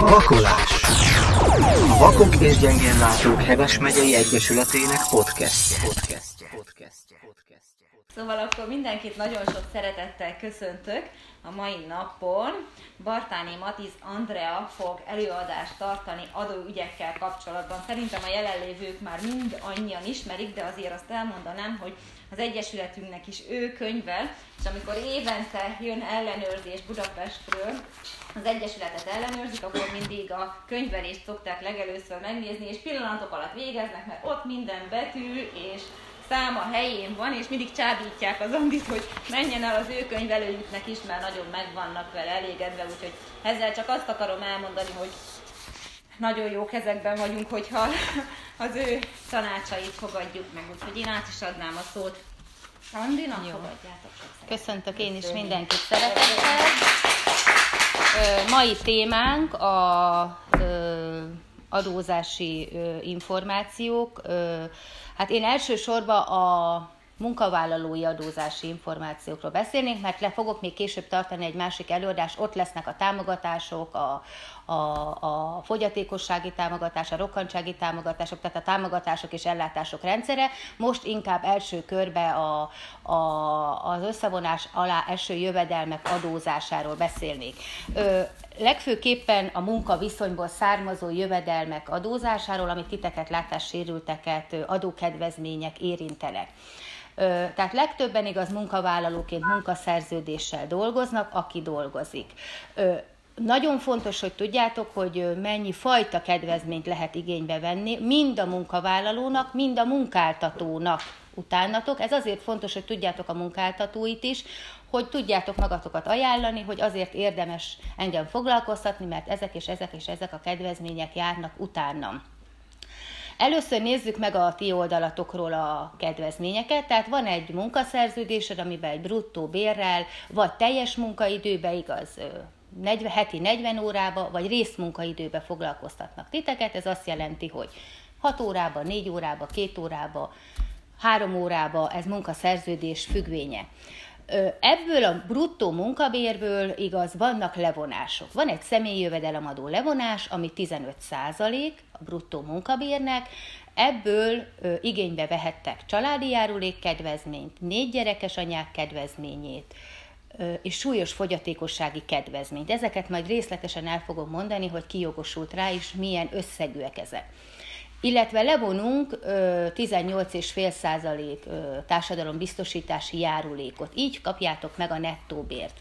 Vakolás A Vakok és Gyengénlátók Heves megyei Egyesületének podcastje. podcastje. podcastje. podcastje. Szóval akkor mindenkit nagyon sok szeretettel köszöntök a mai napon. Bartáni Matiz Andrea fog előadást tartani adóügyekkel kapcsolatban. Szerintem a jelenlévők már mind annyian ismerik, de azért azt elmondanám, hogy az Egyesületünknek is ő könyvel, és amikor évente jön ellenőrzés Budapestről, az Egyesületet ellenőrzik, akkor mindig a könyvelést szokták legelőször megnézni, és pillanatok alatt végeznek, mert ott minden betű és szám a helyén van, és mindig csábítják az Andit, hogy menjen el az ő könyvelőjüknek is, mert nagyon meg vannak vele elégedve, úgyhogy ezzel csak azt akarom elmondani, hogy nagyon jó kezekben vagyunk, hogyha az ő tanácsait fogadjuk meg, úgyhogy én át is adnám a szót Andinak, fogadjátok Köszöntök én is mindenkit szeretettel. Mai témánk a adózási információk. Hát én elsősorban a munkavállalói adózási információkról beszélnénk, mert le fogok még később tartani egy másik előadást, ott lesznek a támogatások, a, a, a fogyatékossági támogatás, a rokkantsági támogatások, tehát a támogatások és ellátások rendszere. Most inkább első körbe a, a, az összevonás alá eső jövedelmek adózásáról beszélnék. Ö, legfőképpen a munka viszonyból származó jövedelmek adózásáról, amit titeket, látássérülteket, adókedvezmények érintenek. Tehát legtöbben igaz munkavállalóként munkaszerződéssel dolgoznak, aki dolgozik. Nagyon fontos, hogy tudjátok, hogy mennyi fajta kedvezményt lehet igénybe venni, mind a munkavállalónak, mind a munkáltatónak utánatok. Ez azért fontos, hogy tudjátok a munkáltatóit is, hogy tudjátok magatokat ajánlani, hogy azért érdemes engem foglalkoztatni, mert ezek és ezek és ezek a kedvezmények járnak utánam. Először nézzük meg a ti oldalatokról a kedvezményeket, tehát van egy munkaszerződésed, amiben egy bruttó bérrel, vagy teljes munkaidőbe igaz, 40, heti 40 órába, vagy részmunkaidőbe foglalkoztatnak titeket, ez azt jelenti, hogy 6 órába, 4 órába, 2 órába, 3 órába, ez munkaszerződés függvénye. Ebből a bruttó munkabérből igaz, vannak levonások. Van egy személyi jövedelemadó levonás, ami 15% a bruttó munkabérnek, Ebből ö, igénybe vehettek családi járulék kedvezményt, négy gyerekes anyák kedvezményét, és súlyos fogyatékossági kedvezményt. Ezeket majd részletesen el fogom mondani, hogy ki jogosult rá, és milyen összegűek ezek illetve levonunk 18,5% társadalombiztosítási járulékot. Így kapjátok meg a nettó bért.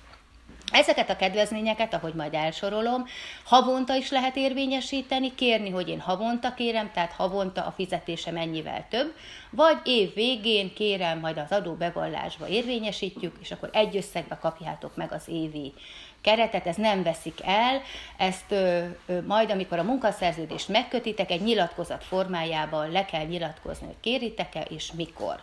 Ezeket a kedvezményeket, ahogy majd elsorolom, havonta is lehet érvényesíteni, kérni, hogy én havonta kérem, tehát havonta a fizetése mennyivel több, vagy év végén kérem, majd az adóbevallásba érvényesítjük, és akkor egy összegbe kapjátok meg az évi keretet, ez nem veszik el, ezt ö, ö, majd, amikor a munkaszerződést megkötitek, egy nyilatkozat formájában le kell nyilatkozni, hogy kéritek-e és mikor.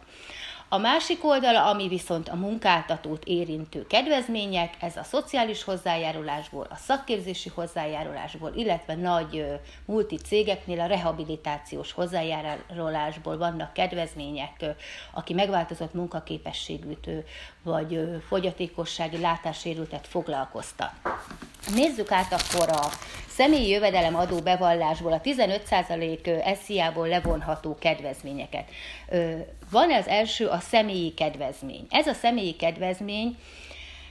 A másik oldala, ami viszont a munkáltatót érintő kedvezmények, ez a szociális hozzájárulásból, a szakképzési hozzájárulásból, illetve nagy multi cégeknél a rehabilitációs hozzájárulásból vannak kedvezmények, aki megváltozott munkaképességűt vagy fogyatékossági látássérültet foglalkoztat. Nézzük át akkor a személyi jövedelem adó bevallásból a 15% SZIA-ból levonható kedvezményeket. Van az első a személyi kedvezmény. Ez a személyi kedvezmény,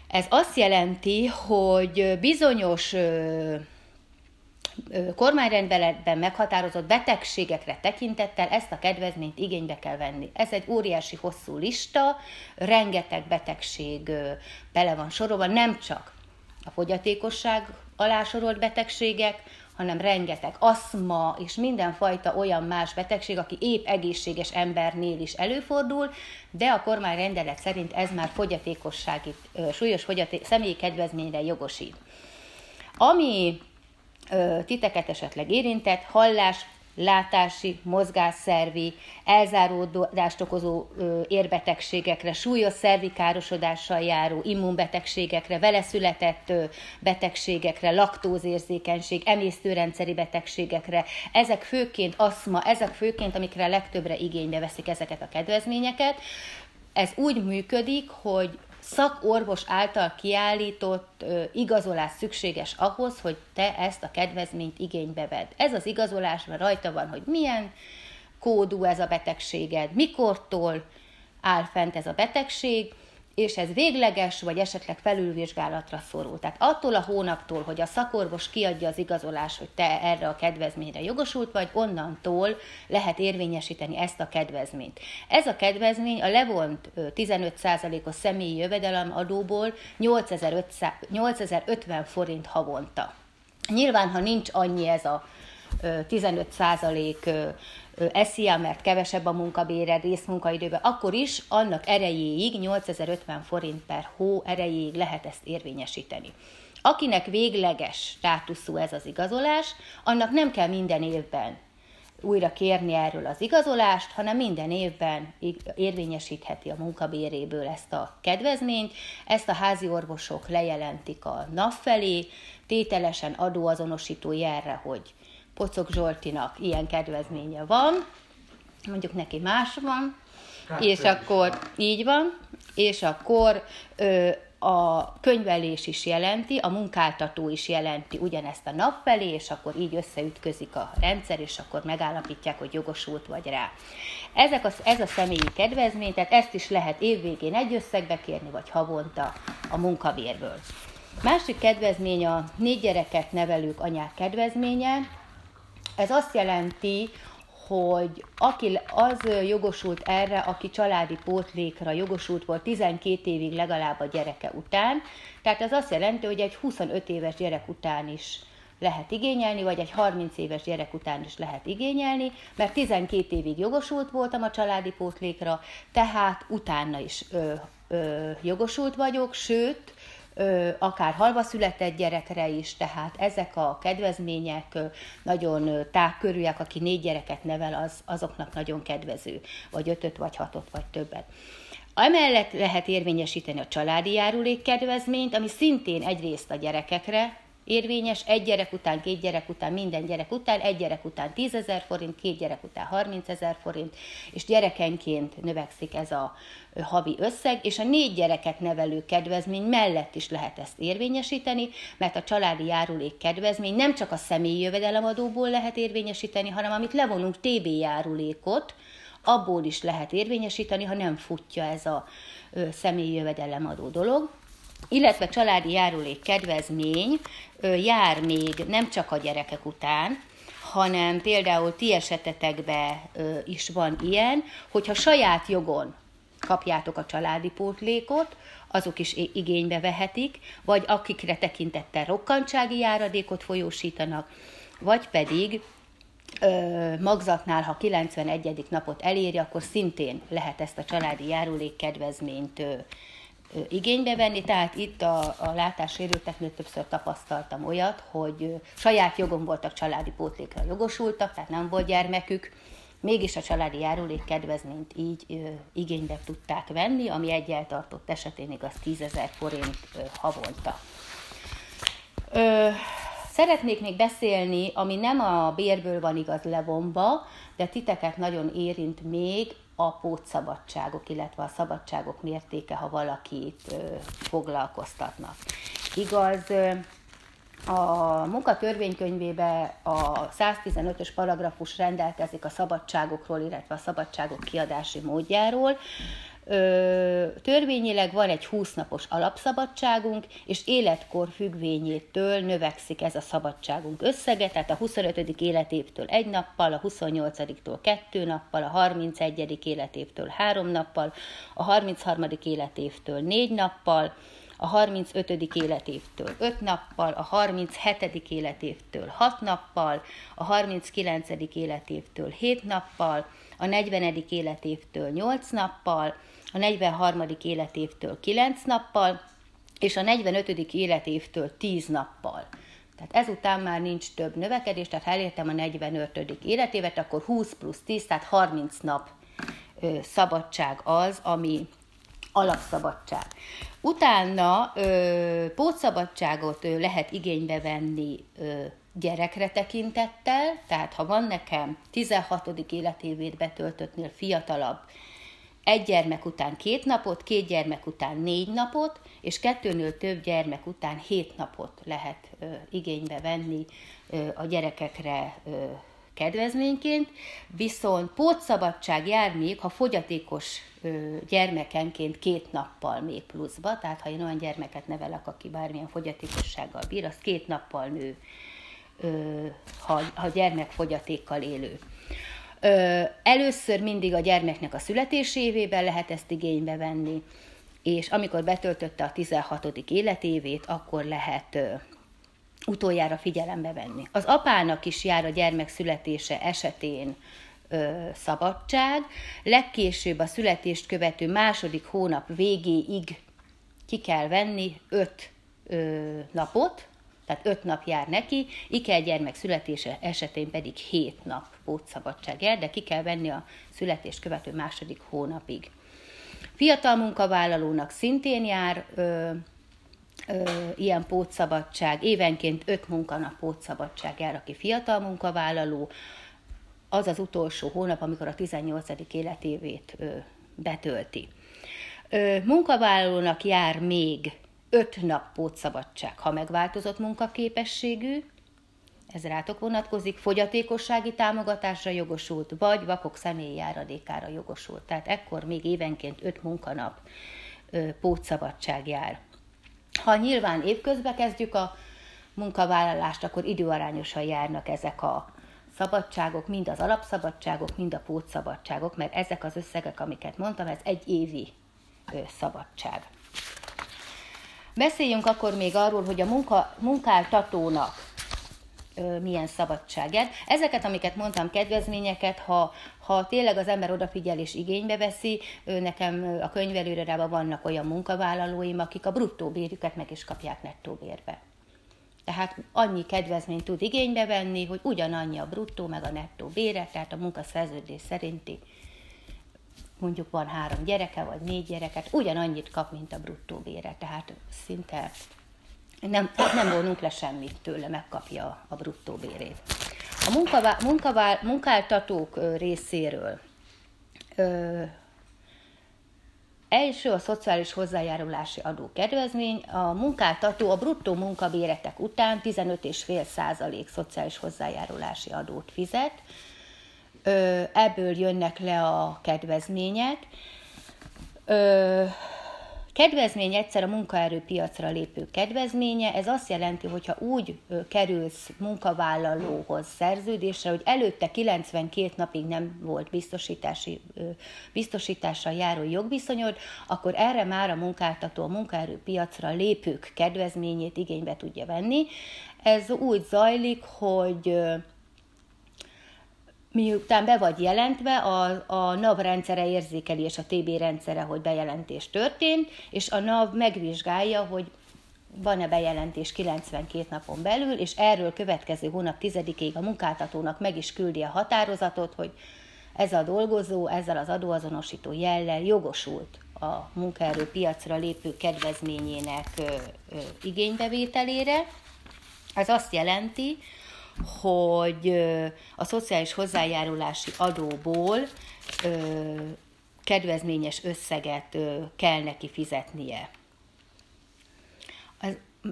ez azt jelenti, hogy bizonyos kormányrendeletben meghatározott betegségekre tekintettel ezt a kedvezményt igénybe kell venni. Ez egy óriási hosszú lista, rengeteg betegség bele van sorolva, nem csak a fogyatékosság alá sorolt betegségek, hanem rengeteg aszma és mindenfajta olyan más betegség, aki épp egészséges embernél is előfordul, de a kormány rendelet szerint ez már fogyatékossági, súlyos fogyaték, személyi kedvezményre jogosít. Ami titeket esetleg érintett, hallás, látási, mozgásszervi, elzáródást okozó érbetegségekre, súlyos szervi károsodással járó immunbetegségekre, vele született betegségekre, laktózérzékenység, emésztőrendszeri betegségekre, ezek főként aszma, ezek főként, amikre legtöbbre igénybe veszik ezeket a kedvezményeket. Ez úgy működik, hogy szakorvos által kiállított ö, igazolás szükséges ahhoz, hogy te ezt a kedvezményt igénybe vedd. Ez az igazolás, mert rajta van, hogy milyen kódú ez a betegséged, mikortól áll fent ez a betegség, és ez végleges, vagy esetleg felülvizsgálatra szorul. Tehát attól a hónaptól, hogy a szakorvos kiadja az igazolás, hogy te erre a kedvezményre jogosult vagy, onnantól lehet érvényesíteni ezt a kedvezményt. Ez a kedvezmény a levont 15%-os személyi jövedelem adóból 8050 forint havonta. Nyilván, ha nincs annyi ez a 15 százalék SZIA, mert kevesebb a munkabére részmunkaidőben, akkor is annak erejéig 8050 forint per hó erejéig lehet ezt érvényesíteni. Akinek végleges státuszú ez az igazolás, annak nem kell minden évben újra kérni erről az igazolást, hanem minden évben érvényesítheti a munkabéréből ezt a kedvezményt. Ezt a házi orvosok lejelentik a NAV felé, tételesen adóazonosító jelre, hogy Pocok Zsoltinak ilyen kedvezménye van, mondjuk neki más van, hát, és akkor így van, és akkor ö, a könyvelés is jelenti, a munkáltató is jelenti ugyanezt a nap felé, és akkor így összeütközik a rendszer, és akkor megállapítják, hogy jogosult vagy rá. Ezek a, ez a személyi kedvezmény, tehát ezt is lehet évvégén egy összegbe kérni, vagy havonta a munkabérből. Másik kedvezmény a négy gyereket nevelők anyák kedvezménye, ez azt jelenti, hogy aki az jogosult erre, aki családi pótlékra jogosult volt 12 évig legalább a gyereke után, tehát ez azt jelenti, hogy egy 25 éves gyerek után is lehet igényelni, vagy egy 30 éves gyerek után is lehet igényelni, mert 12 évig jogosult voltam a családi pótlékra, tehát utána is ö, ö, jogosult vagyok, sőt, akár halva született gyerekre is, tehát ezek a kedvezmények nagyon tágkörűek, aki négy gyereket nevel, az, azoknak nagyon kedvező, vagy ötöt, vagy hatot, vagy többet. Emellett lehet érvényesíteni a családi járulék kedvezményt, ami szintén egyrészt a gyerekekre érvényes, egy gyerek után, két gyerek után, minden gyerek után, egy gyerek után 10 ezer forint, két gyerek után 30 ezer forint, és gyerekenként növekszik ez a havi összeg, és a négy gyereket nevelő kedvezmény mellett is lehet ezt érvényesíteni, mert a családi járulék kedvezmény nem csak a személyi jövedelemadóból lehet érvényesíteni, hanem amit levonunk TB járulékot, abból is lehet érvényesíteni, ha nem futja ez a személyi jövedelemadó dolog illetve családi járulék kedvezmény jár még nem csak a gyerekek után, hanem például ti esetetekben is van ilyen, hogyha saját jogon kapjátok a családi pótlékot, azok is igénybe vehetik, vagy akikre tekintettel rokkantsági járadékot folyósítanak, vagy pedig ö, magzatnál, ha 91. napot eléri, akkor szintén lehet ezt a családi járulék kedvezményt igénybe venni, tehát itt a, a látássérülteknél többször tapasztaltam olyat, hogy saját jogom voltak családi pótlékra jogosultak, tehát nem volt gyermekük, mégis a családi járulék kedvezményt így ö, igénybe tudták venni, ami egy eltartott esetén igaz 10 ezer forint ö, havonta. Ö, szeretnék még beszélni, ami nem a bérből van igaz levonva, de titeket nagyon érint még, a pótszabadságok, illetve a szabadságok mértéke, ha valakit foglalkoztatnak. Igaz, a munkatörvénykönyvébe a 115-ös paragrafus rendelkezik a szabadságokról, illetve a szabadságok kiadási módjáról. Törvényileg van egy 20 napos alapszabadságunk, és életkor függvényétől növekszik ez a szabadságunk összege, tehát a 25. életévtől egy nappal, a 28-tól kettő nappal, a 31. életévtől három nappal, a 33. életévtől négy nappal, a 35. életévtől 5 nappal, a 37. életévtől 6 nappal, a 39. életévtől 7 nappal, a 40. életévtől 8 nappal, a 43. életévtől 9 nappal, és a 45. életévtől 10 nappal. Tehát ezután már nincs több növekedés, tehát ha elértem a 45. életévet, akkor 20 plusz 10, tehát 30 nap szabadság az, ami alapszabadság. Utána ö, pótszabadságot ö, lehet igénybe venni ö, gyerekre tekintettel, tehát ha van nekem 16. életévét betöltöttnél fiatalabb egy gyermek után két napot, két gyermek után négy napot, és kettőnél több gyermek után hét napot lehet ö, igénybe venni ö, a gyerekekre ö, kedvezményként, viszont pótszabadság jár még, ha fogyatékos gyermekenként két nappal még pluszba, tehát ha én olyan gyermeket nevelek, aki bármilyen fogyatékossággal bír, az két nappal nő, ha, ha gyermek fogyatékkal élő. Először mindig a gyermeknek a születésévében lehet ezt igénybe venni, és amikor betöltötte a 16. életévét, akkor lehet utoljára figyelembe venni. Az apának is jár a gyermek születése esetén ö, szabadság, legkésőbb a születést követő második hónap végéig ki kell venni öt napot, tehát öt nap jár neki, Iker gyermek születése esetén pedig hét nap pótszabadság jár, de ki kell venni a születést követő második hónapig. Fiatal munkavállalónak szintén jár ö, ö, ilyen pótszabadság, évenként öt munkanap pótszabadság jár, aki fiatal munkavállaló, az az utolsó hónap, amikor a 18. életévét ö, betölti. Ö, munkavállalónak jár még öt nap pótszabadság, ha megváltozott munkaképességű, ez rátok vonatkozik, fogyatékossági támogatásra jogosult, vagy vakok személyi járadékára jogosult. Tehát ekkor még évenként öt munkanap ö, pótszabadság jár. Ha nyilván évközben kezdjük a munkavállalást, akkor időarányosan járnak ezek a szabadságok, mind az alapszabadságok, mind a pótszabadságok, mert ezek az összegek, amiket mondtam, ez egy évi szabadság. Beszéljünk akkor még arról, hogy a munka, munkáltatónak milyen szabadságát. Ezeket, amiket mondtam, kedvezményeket, ha, ha tényleg az ember odafigyel és igénybe veszi, nekem a könyvelőrában vannak olyan munkavállalóim, akik a bruttó bérüket meg is kapják nettó bérbe. Tehát annyi kedvezményt tud igénybe venni, hogy ugyanannyi a bruttó meg a nettó bére, tehát a munkaszerződés szerinti mondjuk van három gyereke, vagy négy gyereket, ugyanannyit kap, mint a bruttó bére, tehát szinte nem, nem vonunk le semmit tőle, megkapja a bruttó bérét. A munkavá, munkavá, munkáltatók részéről ö, első a szociális hozzájárulási adó kedvezmény, a munkáltató a bruttó munkabéretek után 15,5% szociális hozzájárulási adót fizet, ebből jönnek le a kedvezmények. Kedvezmény egyszer a munkaerőpiacra lépő kedvezménye, ez azt jelenti, hogyha úgy kerülsz munkavállalóhoz szerződésre, hogy előtte 92 napig nem volt biztosítási, biztosítással járó jogviszonyod, akkor erre már a munkáltató a munkaerőpiacra lépők kedvezményét igénybe tudja venni. Ez úgy zajlik, hogy miután be vagy jelentve, a, a NAV rendszere érzékeli, és a TB rendszere, hogy bejelentés történt, és a NAV megvizsgálja, hogy van-e bejelentés 92 napon belül, és erről következő hónap 10-ig a munkáltatónak meg is küldi a határozatot, hogy ez a dolgozó ezzel az adóazonosító jellel jogosult a munkaerőpiacra lépő kedvezményének ö, ö, igénybevételére. Ez azt jelenti, hogy a szociális hozzájárulási adóból kedvezményes összeget kell neki fizetnie.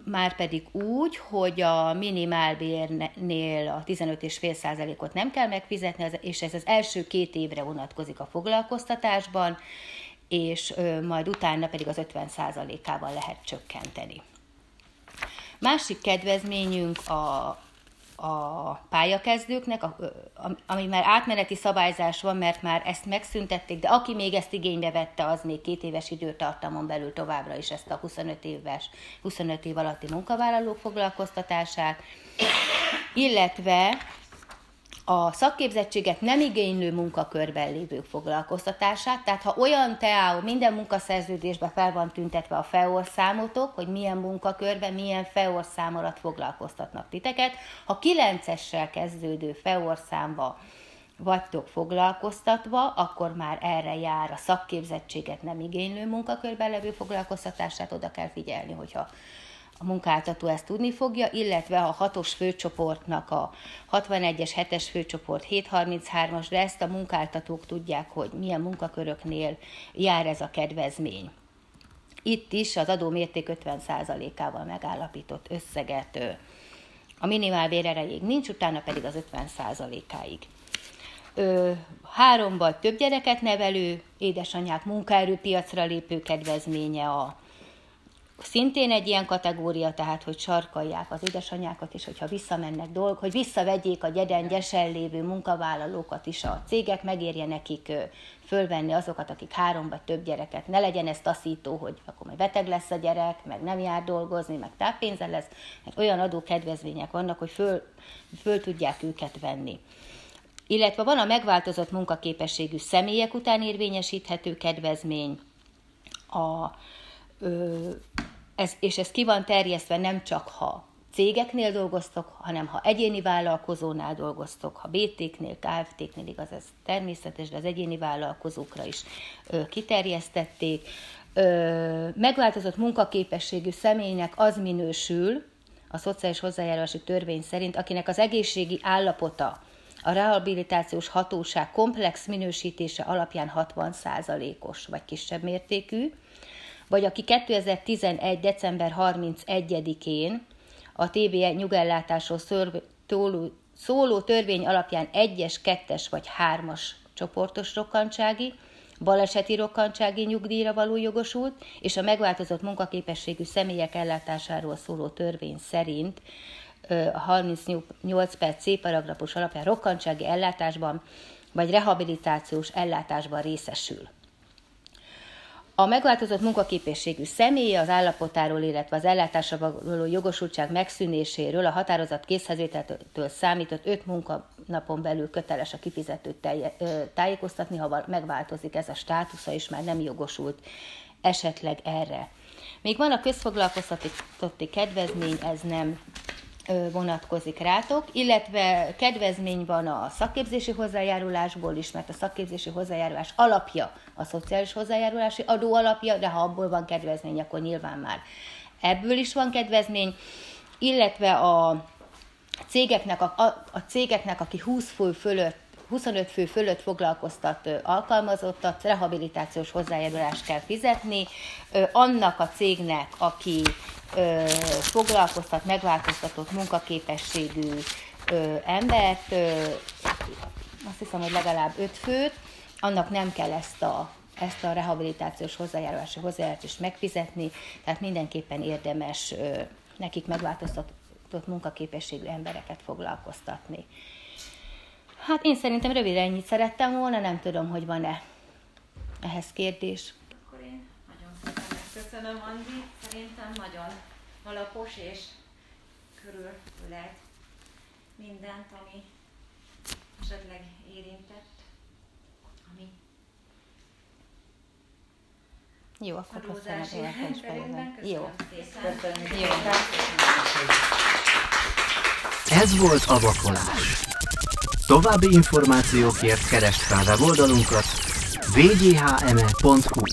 Már pedig úgy, hogy a minimálbérnél a 15,5%-ot nem kell megfizetni, és ez az első két évre vonatkozik a foglalkoztatásban, és majd utána pedig az 50%-ával lehet csökkenteni. Másik kedvezményünk a a pályakezdőknek, a, ami már átmeneti szabályzás van, mert már ezt megszüntették, de aki még ezt igénybe vette, az még két éves időtartamon belül továbbra is ezt a 25 éves, 25 év alatti munkavállalók foglalkoztatását, illetve a szakképzettséget nem igénylő munkakörben lévők foglalkoztatását, tehát ha olyan teául minden munkaszerződésben fel van tüntetve a feorszámotok, hogy milyen munkakörben, milyen feorszám alatt foglalkoztatnak titeket, ha 9-essel kezdődő feorszámba vagytok foglalkoztatva, akkor már erre jár a szakképzettséget nem igénylő munkakörben levő foglalkoztatását, oda kell figyelni, hogyha a munkáltató ezt tudni fogja, illetve a hatos főcsoportnak a 61-es, 7-es főcsoport 733-as, de ezt a munkáltatók tudják, hogy milyen munkaköröknél jár ez a kedvezmény. Itt is az adó mérték 50%-ával megállapított összeget a minimál erejéig nincs, utána pedig az 50%-áig. Három vagy több gyereket nevelő, édesanyák munkaerőpiacra lépő kedvezménye a szintén egy ilyen kategória, tehát hogy sarkalják az édesanyákat, és hogyha visszamennek dolgok, hogy visszavegyék a gyeden gyesen lévő munkavállalókat is a cégek, megérje nekik fölvenni azokat, akik három vagy több gyereket. Ne legyen ez taszító, hogy akkor majd beteg lesz a gyerek, meg nem jár dolgozni, meg táppénze lesz, mert olyan adókedvezmények vannak, hogy föl, föl tudják őket venni. Illetve van a megváltozott munkaképességű személyek után érvényesíthető kedvezmény, a, ez, és ez ki van terjesztve nem csak ha cégeknél dolgoztok, hanem ha egyéni vállalkozónál dolgoztok, ha BT-knél, KFT-knél, igaz, ez természetes, de az egyéni vállalkozókra is ö, kiterjesztették. Ö, megváltozott munkaképességű személynek az minősül, a szociális hozzájárulási törvény szerint, akinek az egészségi állapota a rehabilitációs hatóság komplex minősítése alapján 60%-os vagy kisebb mértékű, vagy aki 2011. december 31-én a TBE nyugellátásról szóló törvény alapján 1-es, 2-es vagy 3-as csoportos rokkantsági, baleseti rokkantsági nyugdíjra való jogosult, és a megváltozott munkaképességű személyek ellátásáról szóló törvény szerint a 38 per C paragrafus alapján rokkantsági ellátásban vagy rehabilitációs ellátásban részesül. A megváltozott munkaképességű személy az állapotáról, illetve az ellátásra való jogosultság megszűnéséről a határozat készhezvételtől számított 5 munkanapon belül köteles a kifizetőt tájékoztatni, ha megváltozik ez a státusza, és már nem jogosult esetleg erre. Még van a közfoglalkoztatotti kedvezmény, ez nem vonatkozik rátok, illetve kedvezmény van a szakképzési hozzájárulásból is, mert a szakképzési hozzájárulás alapja a szociális hozzájárulási adó alapja, de ha abból van kedvezmény, akkor nyilván már ebből is van kedvezmény, illetve a cégeknek, a, a cégeknek aki 20 fő fölött 25 fő fölött foglalkoztat alkalmazottat, rehabilitációs hozzájárulást kell fizetni. Annak a cégnek, aki foglalkoztat, megváltoztatott munkaképességű embert, azt hiszem, hogy legalább 5 főt, annak nem kell ezt a ezt a rehabilitációs hozzájárulási hozzájárulást megfizetni, tehát mindenképpen érdemes nekik megváltoztatott munkaképességű embereket foglalkoztatni. Hát én szerintem röviden ennyit szerettem volna, nem tudom, hogy van-e ehhez kérdés. Akkor én nagyon szépen megköszönöm, Andi. Szerintem nagyon alapos és körülölelt mindent, ami esetleg érintett, ami jó, akkor köszönöm szépen. Jó. Köszönöm. Jó. Ez volt a vakolás. További információkért keresd fel weboldalunkat wghme.hu